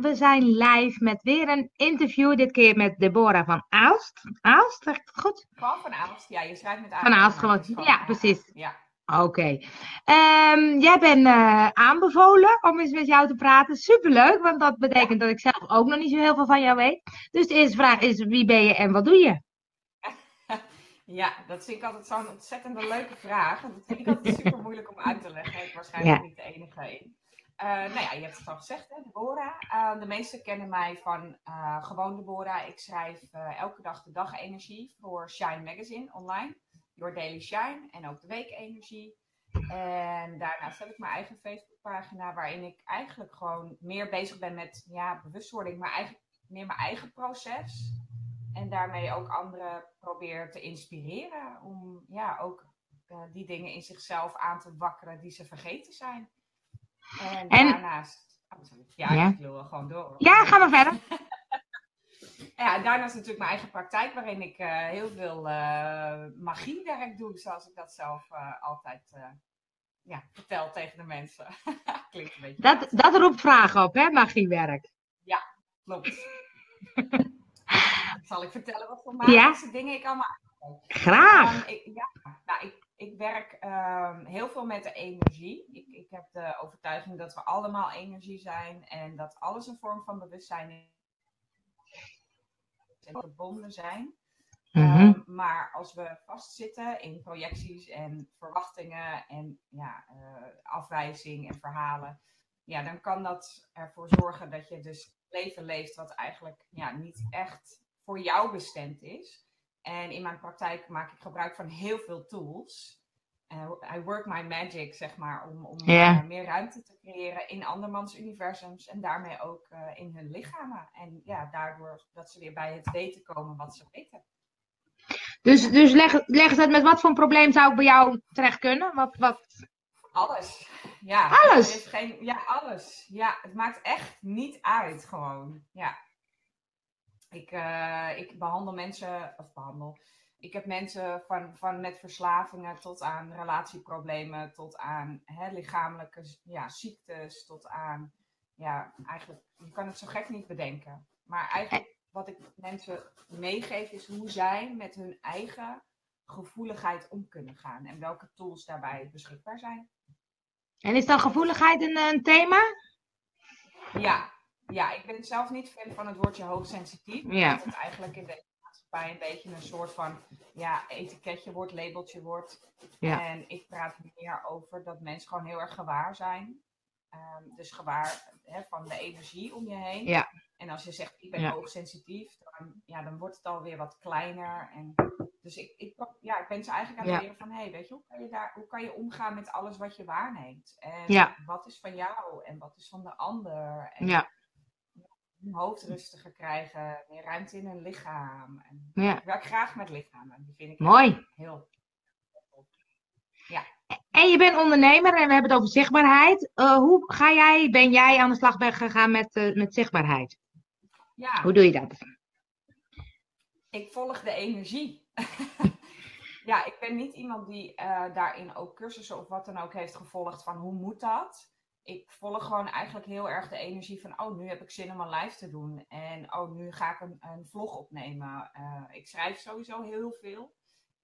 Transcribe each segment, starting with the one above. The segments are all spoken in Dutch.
we zijn live met weer een interview. Dit keer met Deborah van Aalst. Aalst, zeg ik het goed? Gewoon van Aalst, ja. Je schrijft met Aalst. Van Aalst gewoon. Ja, precies. Ja. Oké. Ehm, jij bent eh, aanbevolen om eens met jou te praten. Superleuk, want dat betekent dat ik zelf ook nog niet zo heel veel van jou weet. Dus de eerste vraag is: wie ben je en wat doe je? Ja, dat vind ik altijd zo'n ontzettende leuke vraag. Dat vind ik altijd super moeilijk om uit te leggen. Ik waarschijnlijk Ja. niet de enige in. Eh, nou ja, je hebt het al gezegd, hè, Deborah. Eh, de meesten kennen mij van eh, gewoon Deborah. Ik schrijf elke dag de dagenergie voor Shine Magazine online. Your Daily Shine en ook de weekenergie. En daarnaast heb ik mijn eigen Facebookpagina waarin ik eigenlijk gewoon meer bezig ben met ja, bewustwording, maar eigenlijk meer mijn eigen proces. En daarmee ook anderen probeer te inspireren om ja, ook die dingen in zichzelf aan te wakkeren die ze vergeten zijn. En, En- daarnaast. Oh, ja, Ja. ik wil gewoon door. hoor. Ja, ga maar verder. Ja, daarnaast natuurlijk mijn eigen praktijk, waarin ik eh, heel veel eh, magiewerk doe, zoals ik dat zelf eh, altijd ja, vertel tegen de mensen. Klinkt een beetje. Dat, dat roept vragen op, hè, magiewerk. klopt. Zal ik vertellen wat voor Ja. magische dingen ik allemaal Graag. Ehm, ik, ja, nou, ik, ik werk ehm, heel veel met de energie. Ik, ik heb de overtuiging dat we allemaal energie zijn en dat alles een vorm van bewustzijn is. En verbonden zijn. Mhm. Ehm, maar als we vastzitten in projecties en verwachtingen en ja, eh, afwijzing en verhalen, ja, dan kan dat ervoor zorgen dat je dus leven leeft wat eigenlijk ja, niet echt voor jou bestemd is. En in mijn praktijk maak ik gebruik van heel veel tools. Eh, I work my magic, zeg maar, om, om eh, meer ruimte te creëren in andermans universums en daarmee ook eh, in hun lichamen. En ja, daardoor dat ze weer bij het weten komen wat ze weten. Dus, dus leg, leg uit met wat voor een probleem zou ik bij jou terecht kunnen? Wat, wat... Alles. Ja, Alles? er is geen, ja, alles. Ja, het maakt echt niet uit gewoon. Ja. Ik, eh, ik behandel mensen, of behandel. Ik heb mensen van, van met verslavingen tot aan relatieproblemen, tot aan hè, lichamelijke ja, ziektes, tot aan, ja, eigenlijk, je kan het zo gek niet bedenken. Maar eigenlijk wat ik mensen meegeef is hoe zij met hun eigen gevoeligheid om kunnen gaan en welke tools daarbij beschikbaar zijn. En is dan gevoeligheid een, een thema? Ja, ja, ik ben zelf niet fan van het woordje hoogsensitief. Ja. Dat het eigenlijk in deze maatschappij een beetje een soort van ja, etiketje wordt, labeltje wordt. Ja. En ik praat meer over dat mensen gewoon heel erg gewaar zijn. Ehm, dus gewaar hè, van de energie om je heen. Ja. En als je zegt ik ben Ja. hoogsensitief, dan, ja, dan wordt het alweer wat kleiner. En, dus ik, ik, ja, ik ben ze eigenlijk aan het leren van, hé, hey, weet je, hoe kan je, daar, hoe kan je omgaan met alles wat je waarneemt? En Ja. wat is van jou en wat is van de ander? En Ja. Hun hoofd rustiger krijgen, meer ruimte in hun lichaam. En Ja. ik werk graag met lichamen, die vind ik Mooi. heel... En je bent ondernemer en we hebben het over zichtbaarheid. Eh, hoe ga jij, ben jij aan de slag gegaan met, eh, met zichtbaarheid? Ja, Hoe doe je dat? ik volg de energie. ja, ik ben niet iemand die eh, daarin ook cursussen of wat dan ook heeft gevolgd van hoe moet dat? Ik volg gewoon eigenlijk heel erg de energie van, oh, nu heb ik zin om een live te doen. En oh, nu ga ik een, een vlog opnemen. Eh, ik schrijf sowieso heel veel.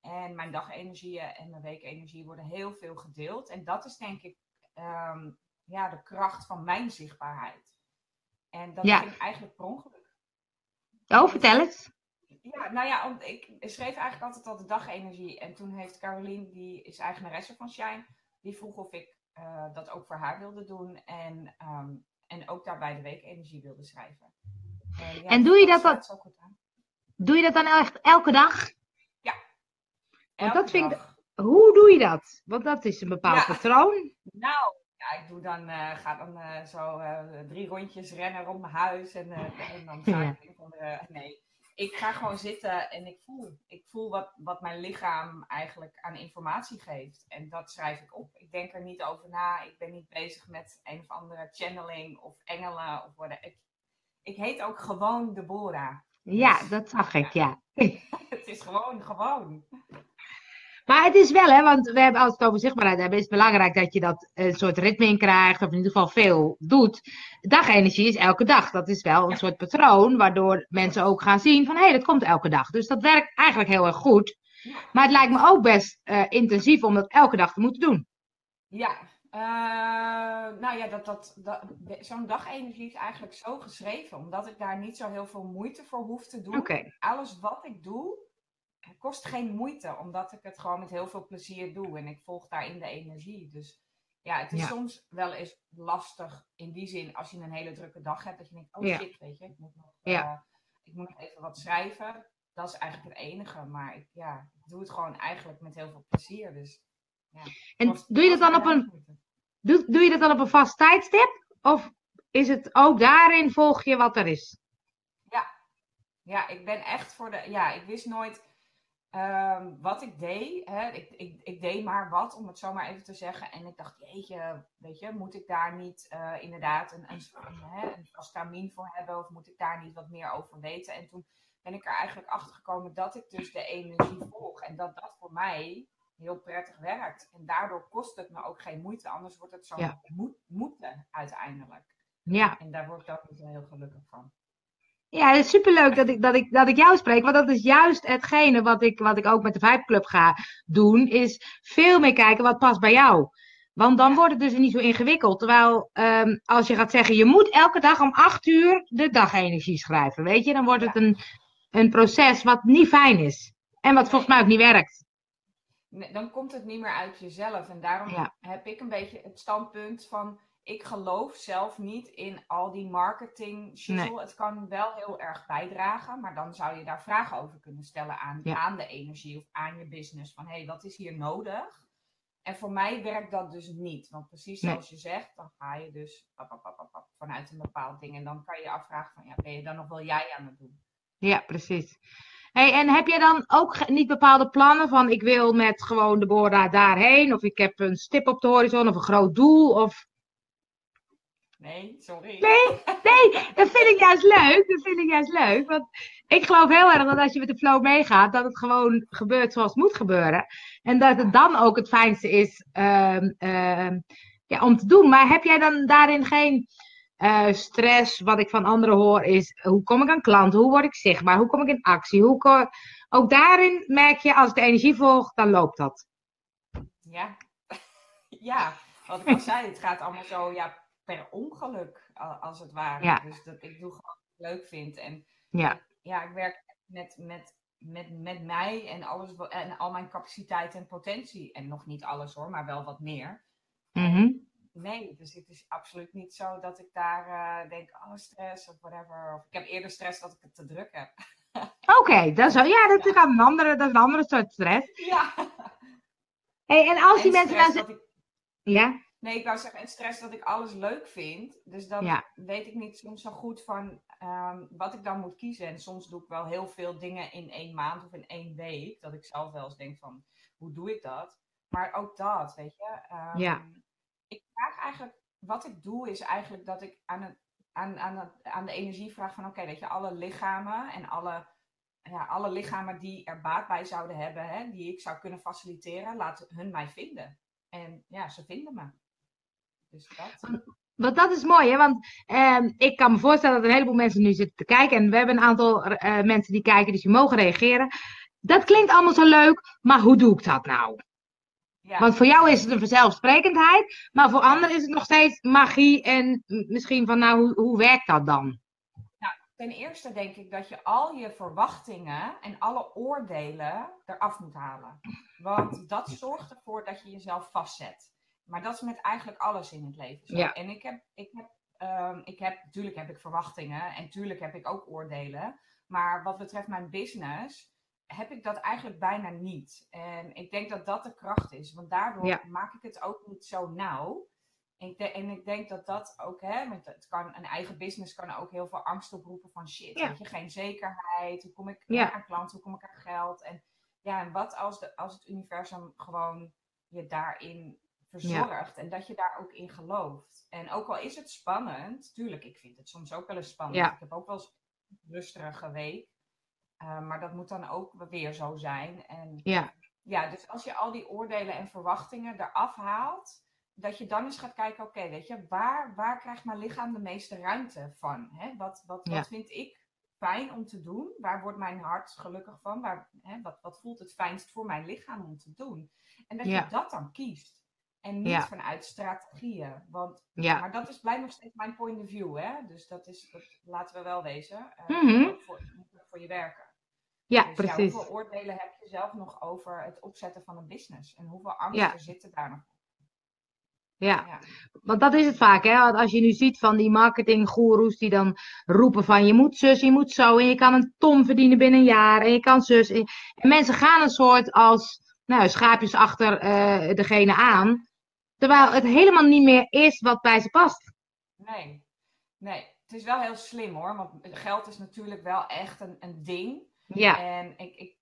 En mijn dagenergieën en mijn weekenergie worden heel veel gedeeld. En dat is denk ik ehm, ja, de kracht van mijn zichtbaarheid. En dat Ja. ging eigenlijk per ongeluk. Oh, vertel eens. Ja, nou ja, want ik schreef eigenlijk altijd al de dagenergie. En toen heeft Caroline, die is eigenaresse van Shine, die vroeg of ik eh, dat ook voor haar wilde doen. En, ehm, en ook daarbij de weekenergie wilde schrijven. En, ja, En doe je dat sluit dan- zo goed aan. Doe je dat dan echt elke dag? Want Elke dat vind ik-. Hoe doe je dat? Want dat is een bepaald Ja. patroon. Nou, ja, ik doe dan, eh, ga dan eh, zo eh, drie rondjes rennen rond mijn huis. En, eh, en dan ga Ja. ik een of andere... Nee, ik ga gewoon zitten en ik voel. Ik voel wat, wat mijn lichaam eigenlijk aan informatie geeft. En dat schrijf ik op. Ik denk er niet over na. Ik ben niet bezig met een of andere channeling of engelen. Of. Ik, ik heet ook gewoon Deborah. Ja, dat zag ik, ja. Het is gewoon, gewoon. Maar het is wel, hè, want we hebben als het over zichtbaarheid hebben, is het belangrijk dat je dat een soort ritme in krijgt, of in ieder geval veel doet. Dagenergie is elke dag. Dat is wel een soort patroon, waardoor mensen ook gaan zien van hé, hey, dat komt elke dag. Dus dat werkt eigenlijk heel erg goed. Maar het lijkt me ook best uh, intensief om dat elke dag te moeten doen. Ja, uh, nou ja, dat, dat, dat, zo'n dagenergie is eigenlijk zo geschreven, omdat ik daar niet zo heel veel moeite voor hoef te doen. Okay. Alles wat ik doe, kost geen moeite, omdat ik het gewoon met heel veel plezier doe en ik volg daarin de energie. Dus ja, het is Ja. soms wel eens lastig in die zin als je een hele drukke dag hebt, dat je denkt, oh Ja. shit, weet je, ik moet nog, Ja. eh, ik moet nog even wat schrijven. Dat is eigenlijk het enige, maar ik, ja, ik doe het gewoon eigenlijk met heel veel plezier. Dus, ja, En kost- doe je dat dan op een, moeite. doe, doe je dat dan op een vast tijdstip? Of is het ook daarin volg je wat er is? Ja, ik ben echt voor de. Ja, ik wist nooit ehm, wat ik deed. Hè. Ik, ik, ik deed maar wat, om het zo maar even te zeggen. En ik dacht, jeetje, weet je, moet ik daar niet eh, inderdaad een, een, een, hè, een vastramien voor hebben? Of moet ik daar niet wat meer over weten? En toen ben ik er eigenlijk achter gekomen dat ik dus de energie volg. En dat dat voor mij heel prettig werkt. En daardoor kost het me ook geen moeite. Anders wordt het zo Ja. moet, moeten uiteindelijk. Ja. En daar word ik ook niet heel gelukkig van. Ja, het is superleuk dat ik, dat, ik, dat ik jou spreek. Want dat is juist hetgene wat ik, wat ik ook met de Vibe Club ga doen. Is veel meer kijken wat past bij jou. Want dan wordt het dus niet zo ingewikkeld. Terwijl ehm, als je gaat zeggen, je moet elke dag om acht uur de dagenergie schrijven. Weet je, dan wordt het een, een proces wat niet fijn is. En wat volgens mij ook niet werkt. Nee, dan komt het niet meer uit jezelf. En daarom Ja. heb ik een beetje het standpunt van. Ik geloof zelf niet in al die marketing shizzle. Het kan wel heel erg bijdragen, maar dan zou je daar vragen over kunnen stellen aan, Ja. aan de energie of aan je business. Van hé, hey, wat is hier nodig? En voor mij werkt dat dus niet. Want precies Nee. zoals je zegt, dan ga je dus pap, pap, pap, pap, pap, vanuit een bepaald ding. En dan kan je je afvragen van ja, ben je dan nog wel jij aan het doen? Ja, precies. Hey, en heb jij dan ook niet bepaalde plannen van ik wil met gewoon de Bora daarheen? Of ik heb een stip op de horizon of een groot doel? Of... Nee, sorry. Nee, nee, dat vind ik juist leuk. Dat vind ik juist leuk. Want ik geloof heel erg dat als je met de flow meegaat, dat het gewoon gebeurt zoals het moet gebeuren. En dat het dan ook het fijnste is ehm, ehm, ja, om te doen. Maar heb jij dan daarin geen eh, stress? Wat ik van anderen hoor is, hoe kom ik aan klanten? Hoe word ik zichtbaar? Hoe kom ik in actie? Hoe ook daarin merk je, als de energie volg, dan loopt dat. Ja. ja, wat ik al zei, het gaat allemaal zo ja, per ongeluk, als het ware. Ja. Dus dat ik doe gewoon wat ik leuk vind. En Ja, ja, ik werk met, met, met, met mij en, alles, en al mijn capaciteit en potentie. En nog niet alles hoor, maar wel wat meer. Mhm. Nee, dus het is absoluut niet zo dat ik daar eh, denk, oh stress of whatever. Of ik heb eerder stress dat ik het te druk heb. Oké, dat is, ja, dat, is een andere, dat is een andere soort stress. Ja. Hey, en als die En mensen nou dat ik Ja, Nee, ik wou zeggen, en stress dat ik alles leuk vind. Dus dan Ja. weet ik niet soms zo goed van ehm, wat ik dan moet kiezen. En soms doe ik wel heel veel dingen in één maand of in één week. Dat ik zelf wel eens denk van, hoe doe ik dat? Maar ook dat, weet je. ehm, Ja. Ik vraag eigenlijk, wat ik doe is eigenlijk dat ik aan, het, aan, aan, het, aan de energie vraag van, oké, weet je, alle lichamen en alle, ja, alle lichamen die er baat bij zouden hebben, hè, die ik zou kunnen faciliteren, laat hun mij vinden. En ja, ze vinden me. Dus dat. want dat is mooi, hè? Want ehm, ik kan me voorstellen dat een heleboel mensen nu zitten te kijken. En we hebben een aantal eh, mensen die kijken, dus die mogen reageren. Dat klinkt allemaal zo leuk, maar hoe doe ik dat nou? Ja. Want voor jou is het een vanzelfsprekendheid, maar voor anderen is het nog steeds magie. En misschien van, nou, hoe, hoe werkt dat dan? Ten eerste denk ik dat je al je verwachtingen en alle oordelen eraf moet halen. Want dat zorgt ervoor dat je jezelf vastzet. Maar dat is met eigenlijk alles in het leven zo. Ja. En ik heb, ik heb, ehm, ik heb, natuurlijk heb ik verwachtingen en tuurlijk heb ik ook oordelen. Maar wat betreft mijn business heb ik dat eigenlijk bijna niet. En ik denk dat dat de kracht is. Want daardoor Ja. maak ik het ook niet zo nauw. En ik, de- en ik denk dat dat ook, hè, met het kan, een eigen business kan ook heel veel angst oproepen van shit, Ja. weet je, geen zekerheid, hoe kom ik Ja. aan klanten, hoe kom ik aan geld? En ja, en wat als, de, als het universum gewoon je daarin verzorgt en dat je daar ook in gelooft. En ook al is het spannend, tuurlijk, ik vind het soms ook wel eens spannend. Ja. Ik heb ook wel eens een rustige week, eh, maar dat moet dan ook weer zo zijn. En Ja. Ja, dus als je al die oordelen en verwachtingen eraf haalt, dat je dan eens gaat kijken, oké, weet je, waar, waar krijgt mijn lichaam de meeste ruimte van? Hè? Wat, wat, wat vind ik fijn om te doen? Waar wordt mijn hart gelukkig van? Waar, hè, wat, wat voelt het fijnst voor mijn lichaam om te doen? En dat je dat dan kiest. En niet vanuit strategieën. Want, Maar dat is, blijft nog steeds mijn point of view. Hè? Dus dat is, dat laten we wel wezen. Uh, mm voor, voor je werken. Ja, dus precies. hoeveel oordelen heb je zelf nog over het opzetten van een business? En hoeveel angsten zitten daar nog? Ja. ja. want dat is het vaak. Hè? Als je nu ziet van die marketinggoeroes die dan roepen van je moet zus, je moet zo. En je kan een ton verdienen binnen een jaar. En je kan zus. En mensen gaan een soort als nou, schaapjes achter uh, degene aan. Terwijl het helemaal niet meer is wat bij ze past. Nee, nee. Het is wel heel slim hoor. Want geld is natuurlijk wel echt een, een ding. Ja. En ik, ik,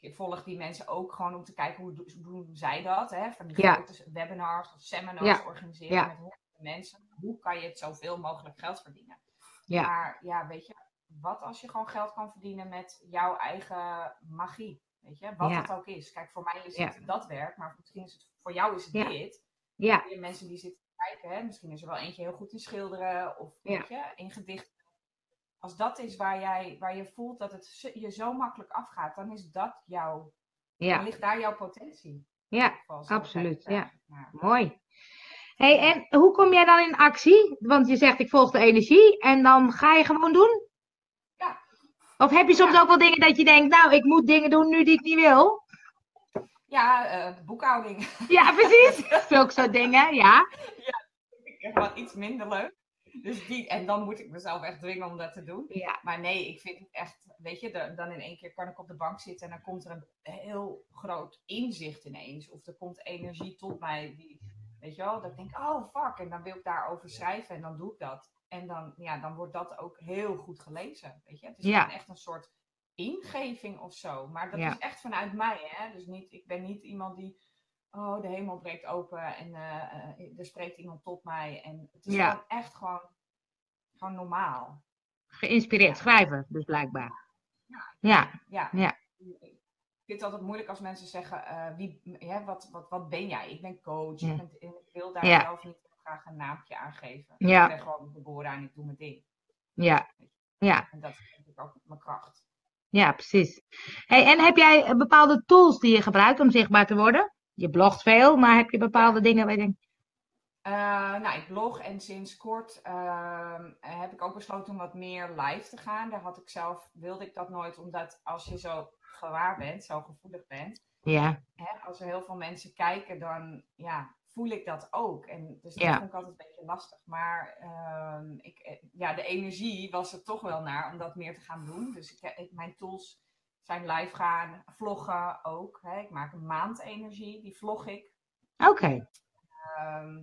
ik volg die mensen ook gewoon om te kijken hoe doen zij dat. Hè? Van die ja. webinars of seminars organiseren met honderden mensen. Hoe kan je het zoveel mogelijk geld verdienen? Ja. Maar ja, weet je, wat als je gewoon geld kan verdienen met jouw eigen magie? Weet je, wat het ook is. Kijk, voor mij is het dat werk, maar misschien is het voor jou is het dit. Ja. Je mensen die zitten kijken, hè? misschien is er wel eentje heel goed in schilderen of weet je, in gedichten. Als dat is waar, jij, waar je voelt dat het je zo makkelijk afgaat, dan is dat jouw, ja. dan ligt daar jouw potentie. Ja, absoluut. Ja. Mooi. Hey, en hoe kom jij dan in actie? Want je zegt ik volg de energie en dan ga je gewoon doen? Ja. Of heb je soms ook wel dingen dat je denkt, nou, ik moet dingen doen nu die ik niet wil? Ja, uh, boekhouding. Ja, precies. Zulke soort dingen, ja. Ja, ik heb wat iets minder leuk. Dus die, en dan moet ik mezelf echt dwingen om dat te doen. Ja. Maar nee, ik vind het echt, weet je, dan in één keer kan ik op de bank zitten en dan komt er een heel groot inzicht ineens. Of er komt energie tot mij, die, weet je wel, dat ik denk, oh fuck, en dan wil ik daarover schrijven en dan doe ik dat. En dan, ja, dan wordt dat ook heel goed gelezen, weet je. Het is ja. echt een soort ingeving of zo. Maar dat is echt vanuit mij, hè. Dus niet, ik ben niet iemand die oh, de hemel breekt open en uh, er spreekt iemand tot mij. En het is gewoon echt gewoon, gewoon normaal. Geïnspireerd schrijven, dus blijkbaar. Ja. Ja. ja. Ik vind het altijd moeilijk als mensen zeggen, uh, wie, ja, wat, wat, wat ben jij? Ik ben coach. Ik, ben, ik, wil daar zelf niet graag een naampje aan geven. Ja. Ik ben gewoon geboren en ik doe mijn ding. Ja. ja. En dat is natuurlijk ook mijn kracht. Ja, precies. Hey, en heb jij bepaalde tools die je gebruikt om zichtbaar te worden? je blogt veel, maar heb je bepaalde dingen waar je denkt... Uh, nou, ik blog en sinds kort uh, heb ik ook besloten om wat meer live te gaan. Daar had ik zelf, wilde ik dat nooit, omdat als je zo gewaar bent, zo gevoelig bent, ja. hè, als er heel veel mensen kijken, dan ja, voel ik dat ook. En dus dat ja. vond ik altijd een beetje lastig. Maar uh, ik, eh, ja, de energie was er toch wel naar om dat meer te gaan doen. Dus ik, ik mijn tools zijn live gaan, vloggen ook. Hè. Ik maak een maand energie, die vlog ik. Oké. Ehm,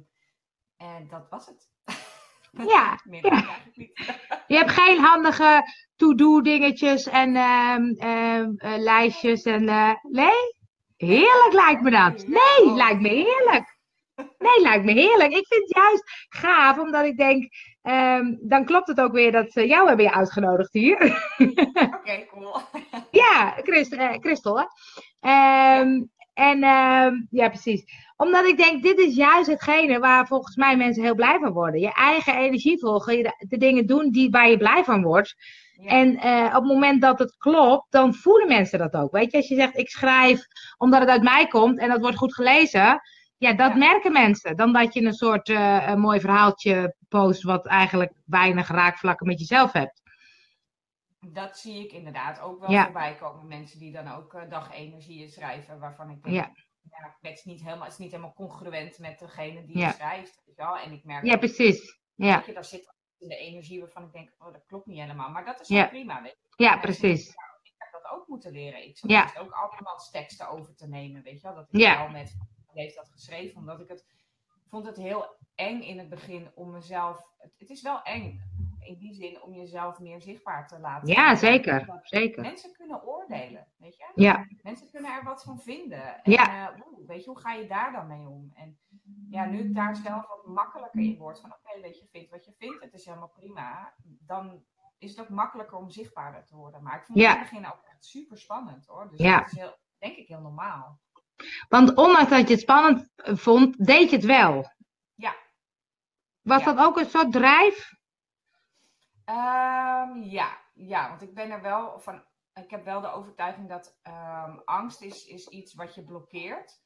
en dat was het. Ja. ja. Je hebt geen handige to-do dingetjes en um, uh, lijstjes en uh, nee? Heerlijk lijkt me dat. Nee, lijkt me heerlijk. Nee, lijkt me heerlijk. Ik vind het juist gaaf, omdat ik denk, um, dan klopt het ook weer dat ze jou hebben je uitgenodigd hier. Oké, okay, cool. ja, Christ, uh, Christel, hè? Um, en um, ja, precies. Omdat ik denk, dit is juist hetgene waar volgens mij mensen heel blij van worden. Je eigen energie volgen, de, de dingen doen die, waar je blij van wordt. Ja. En uh, op het moment dat het klopt, dan voelen mensen dat ook. Weet je, als je zegt, ik schrijf omdat het uit mij komt en dat wordt goed gelezen ja, dat merken mensen. Dan dat je een soort uh, een mooi verhaaltje post wat eigenlijk weinig raakvlakken met jezelf hebt. Dat zie ik inderdaad ook wel ja. voorbij komen. Mensen die dan ook uh, dagenergieën schrijven waarvan ik denk, ja. ja. het, is niet helemaal, het is niet helemaal congruent met degene die het schrijft. Ja, en ik merk ja, precies. Ja. Dat je, daar zit in de energie waarvan ik denk, oh dat klopt niet helemaal. Maar dat is prima. Weet je. Ja, precies. ik heb dat ook moeten leren. Ik zat ja. ook andermans teksten over te nemen, weet je wel. Dat ik wel met heeft dat geschreven, omdat ik het vond het heel eng in het begin om mezelf. Het, is wel eng in die zin om jezelf meer zichtbaar te laten. Ja, zeker. zeker. Mensen kunnen oordelen, weet je? Ja. Mensen kunnen er wat van vinden. En, ja. Uh, weet je, hoe ga je daar dan mee om? En ja, nu ik daar zelf wat makkelijker in word, van oké, weet je, vindt wat je vindt, het is helemaal prima, dan is het ook makkelijker om zichtbaarder te worden. Maar ik vond het in het begin ook echt super spannend hoor. Dus ja. dat is heel, denk ik heel normaal. Want ondanks dat je het spannend vond, deed je het wel. Ja. Was Ja. dat ook een soort drijf? Ehm, ja, ja, want ik ben er wel van. Ik heb wel de overtuiging dat ehm, angst is, is iets wat je blokkeert.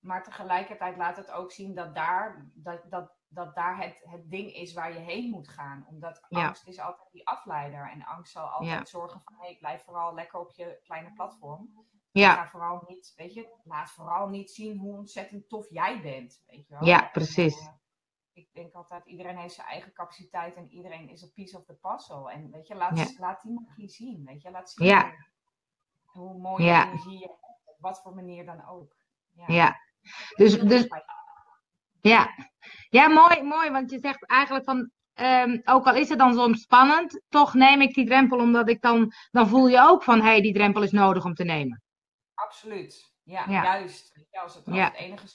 Maar tegelijkertijd laat het ook zien dat daar, dat, dat, dat daar het, het ding is waar je heen moet gaan. Omdat Ja. angst is altijd die afleider. En angst zal altijd Ja. zorgen van hey, blijf vooral lekker op je kleine platform. Ja, Ga vooral niet, weet je, laat vooral niet zien hoe ontzettend tof jij bent. Weet je wel? Ja, precies. eh, ik denk altijd, iedereen heeft zijn eigen capaciteit en iedereen is een piece of the puzzle. En weet je, laat, Ja. laat die magie zien. Weet je, laat zien Ja. hoe, mooi Ja. energie je hebt. Op wat voor manier dan ook. Ja. ja. Dus, dus Ja, ja mooi, mooi. Want je zegt eigenlijk van, ehm, ook al is het dan soms spannend, toch neem ik die drempel omdat ik dan, dan voel je ook van, hé, hey, die drempel is nodig om te nemen. Absoluut. Ja, juist. Als het, als het enige.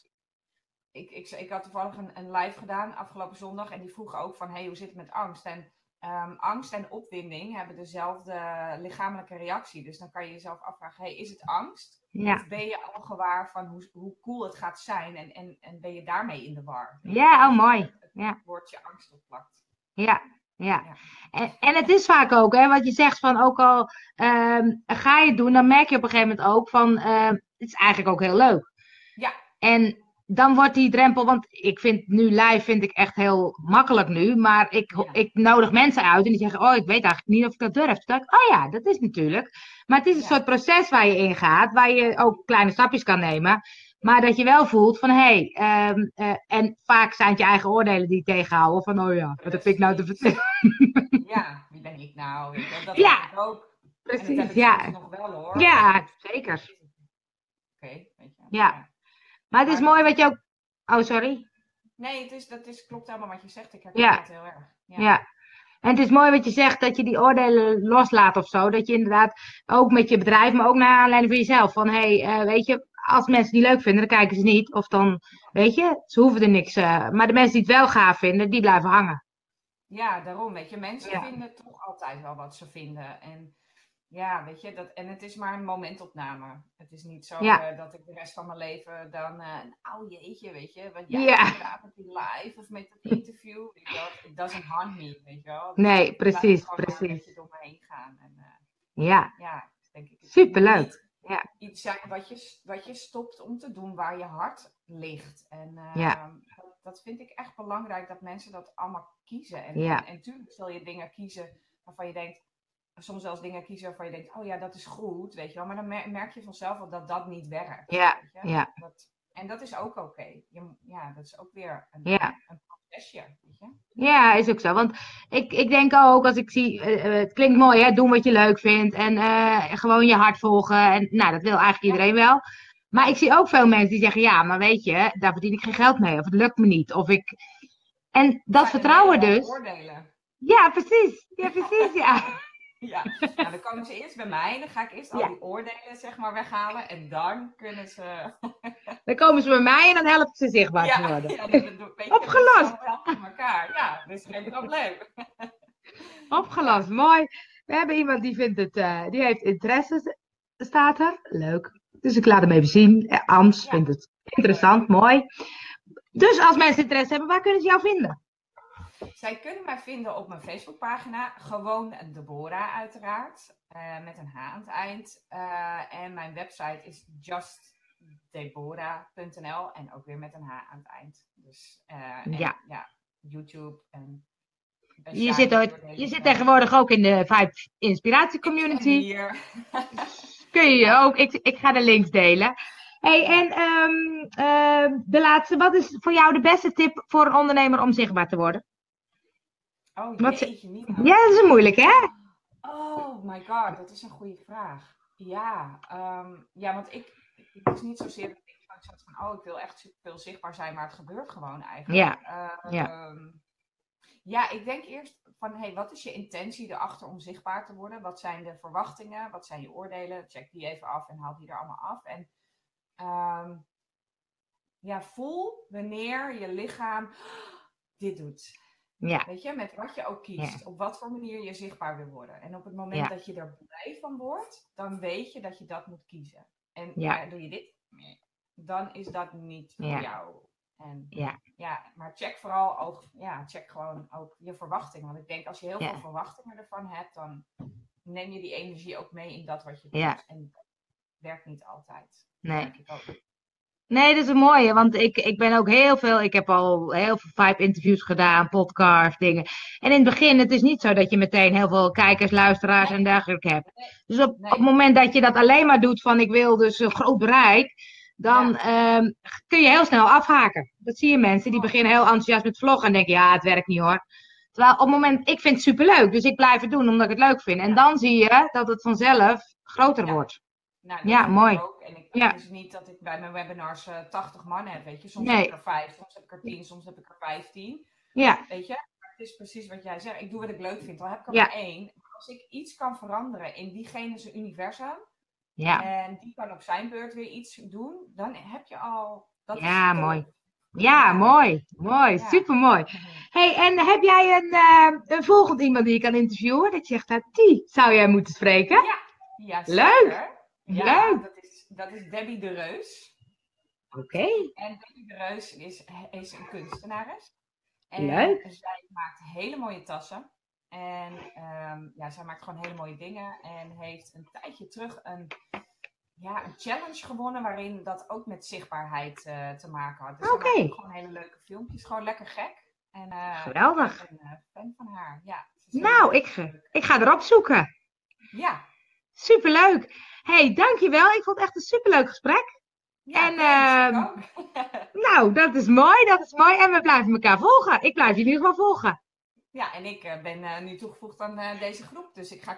Ik, ik, ik had toevallig een, een live gedaan afgelopen zondag en die vroeg ook van, hey, hoe zit het met angst? En ehm, angst en opwinding hebben dezelfde lichamelijke reactie. Dus dan kan je jezelf afvragen, hey, is het angst? Ja, Of ben je al gewaar van hoe, hoe cool het gaat zijn en, en, en ben je daarmee in de war? Ja, oh, mooi. Het Ja. woordje angst opplakt. ja, ja. Ja. En, en het is vaak ook, hè, wat je zegt van, ook al ehm, ga je het doen, dan merk je op een gegeven moment ook van, ehm, het is eigenlijk ook heel leuk. Ja. En dan wordt die drempel, want ik vind nu live vind ik echt heel makkelijk nu, maar ik, Ja. ik nodig mensen uit en die zeggen, oh, ik weet eigenlijk niet of ik dat durf. Toen dacht ik, oh ja, dat is natuurlijk. Maar het is een Ja. soort proces waar je in gaat, waar je ook kleine stapjes kan nemen. Maar dat je wel voelt van, hé, hey, ehm, eh, en vaak zijn het je eigen oordelen die je tegenhouden. Van, oh ja, wat heb ik nou te vertellen? Ja, wie ben ik nou? Dat Ja. ook. En dat heb Precies, ik ja. nog wel hoor. Ja, zeker. Oké, weet je. Ja. Maar het is mooi wat je ook... Oh, sorry. Nee, het is, dat is, klopt helemaal wat je zegt. Ik herken Ja. het heel erg. Ja. Ja. En het is mooi wat je zegt, dat je die oordelen loslaat of zo. Dat je inderdaad ook met je bedrijf, maar ook naar aanleiding van jezelf. Van, hé, hey, eh, weet je, als mensen die leuk vinden, dan kijken ze niet. Of dan, weet je, ze hoeven er niks. eh, maar de mensen die het wel gaaf vinden, die blijven hangen. Ja, daarom, weet je. Mensen Ja. vinden toch altijd wel wat ze vinden. En ja, weet je, dat, en het is maar een momentopname. Het is niet zo Ja. eh, dat ik de rest van mijn leven dan, eh oh jeetje, weet je, wat jij Ja. met die live of met dat interview, weet je wel, it doesn't haunt me, weet je wel. Nee, Ik het precies, maar een precies. beetje door me heen gaan. En, eh, Ja, ja, denk ik. Superleuk, ja. Iets zijn wat je, wat je stopt om te doen waar je hart ligt. En Ja. dat, dat vind ik echt belangrijk dat mensen dat allemaal kiezen. En, Ja. en, en tuurlijk zul je dingen kiezen waarvan je denkt, soms zelfs dingen kiezen waarvan je denkt, oh ja, dat is goed, weet je wel. Maar dan mer- merk je vanzelf wel dat dat niet werkt. Ja, weet je? ja. Dat, en dat is ook oké. Ja, dat is ook weer een, Ja. een procesje, weet je. Ja, is ook zo. Want ik, ik denk ook, als ik zie, eh, eh, het klinkt mooi, hè, doen wat je leuk vindt en eh, gewoon je hart volgen. En nou, dat wil eigenlijk Ja. iedereen wel. Maar ik zie ook veel mensen die zeggen, ja, maar weet je, daar verdien ik geen geld mee. Of het lukt me niet. Of ik... En dat vertrouwen dus. Oordelen. Ja, precies. Ja, precies, ja. Ja, nou, dan komen ze eerst bij mij. Dan ga ik eerst al die oordelen zeg maar weghalen. En dan kunnen ze... Dan komen ze bij mij en dan helpen ze zichtbaar te Ja, worden. ja, Opgelost. Elkaar. Ja, dat is geen probleem. Opgelost, mooi. We hebben iemand die vindt het, eh, die heeft interesse, staat er. Leuk. Dus ik laat hem even zien. Eh, Ans Ja. vindt het interessant, mooi. Dus als mensen interesse hebben, waar kunnen ze jou vinden? Zij kunnen mij vinden op mijn Facebookpagina. Gewoon Deborah uiteraard. eh, met een H aan het eind. Eh, en mijn website is justdeborah.nl. En ook weer met een H aan het eind. Dus eh, en, Ja. ja. YouTube en... Je zit, ooit, je zit tegenwoordig ook in de Vibe Inspiratie Community. hier. Kun je ook. Ik, ik ga de links delen. Hey, en ehm, ehm, de laatste. Wat is voor jou de beste tip voor een ondernemer om zichtbaar te worden? Oh Wat- jeetje, niet Ja, dat is moeilijk, hè? Oh my god, dat is een goede vraag. Ja, ehm, ja want ik, het is niet zozeer dat ik zat van, oh, ik wil echt veel zichtbaar zijn, maar het gebeurt gewoon eigenlijk. Ja, Ehm, ja. ja, ik denk eerst van, hey, wat is je intentie erachter om zichtbaar te worden? Wat zijn de verwachtingen? Wat zijn je oordelen? Check die even af en haal die er allemaal af. En ehm, ja, voel wanneer je lichaam dit doet. Ja, Weet je, met wat je ook kiest. Op wat voor manier je zichtbaar wil worden. En op het moment Ja. dat je er blij van wordt, dan weet je dat je dat moet kiezen. En Ja. doe je dit? Nee. dan is dat niet voor jou. En Ja. ja, maar check vooral ook, ja, check gewoon ook je verwachtingen. Want ik denk als je heel veel verwachtingen ervan hebt, dan neem je die energie ook mee in dat wat je doet. En dat werkt niet altijd. Nee. Nee, dat is een mooie, want ik, ik ben ook heel veel, ik heb al heel veel vibe-interviews gedaan, podcasts, dingen. En in het begin, het is niet zo dat je meteen heel veel kijkers, luisteraars en dergelijke hebt. Dus op, Nee. op het moment dat je dat alleen maar doet van ik wil dus een groot bereik, dan ehm, kun je heel snel afhaken. Dat zie je mensen, die beginnen heel enthousiast met vloggen en denken, ja, het werkt niet hoor. Terwijl op het moment, ik vind het superleuk, dus ik blijf het doen omdat ik het leuk vind. En dan zie je dat het vanzelf groter Ja. wordt. Nou, dat Ja, ik mooi. Ook. En ik Ja. is niet dat ik bij mijn webinars eh 80 man heb, weet je. Soms Nee. heb ik er 5, soms heb ik er 10, soms heb ik er 15. Ja, Weet je, maar het is precies wat jij zegt. Ik doe wat ik leuk vind. Al heb ik er Ja. maar één. Maar als ik iets kan veranderen in diegene zijn universum. ja, En die kan op zijn beurt weer iets doen. Dan heb je al. Dat Ja, mooi. ja, mooi, mooi, Ja. supermooi. hey, en heb jij een, eh, een volgend iemand die je kan interviewen? Dat je zegt, nou, die zou jij moeten spreken? Ja, Leuk. Ja, Leuk. Dat is, dat is Debbie de Reus. Oké, En Debbie de Reus is, is een kunstenares. En Leuk. zij maakt hele mooie tassen. En ehm, ja, zij maakt gewoon hele mooie dingen. En heeft een tijdje terug een, ja, een challenge gewonnen waarin dat ook met zichtbaarheid eh, te maken had. Dus Oké. ook gewoon hele leuke filmpjes. Gewoon lekker gek. En, eh, Geweldig. Ik ben een eh, fan van haar. Ja, nou, ik, ik ga erop zoeken. Ja. Superleuk. hey, dankjewel. Ik vond het echt een superleuk gesprek. ja En, ook. Nou, dat is mooi, dat is mooi. En we blijven elkaar volgen. Ik blijf jullie geval volgen. Ja, en ik eh, ben eh, nu toegevoegd aan eh, deze groep. Dus ik ga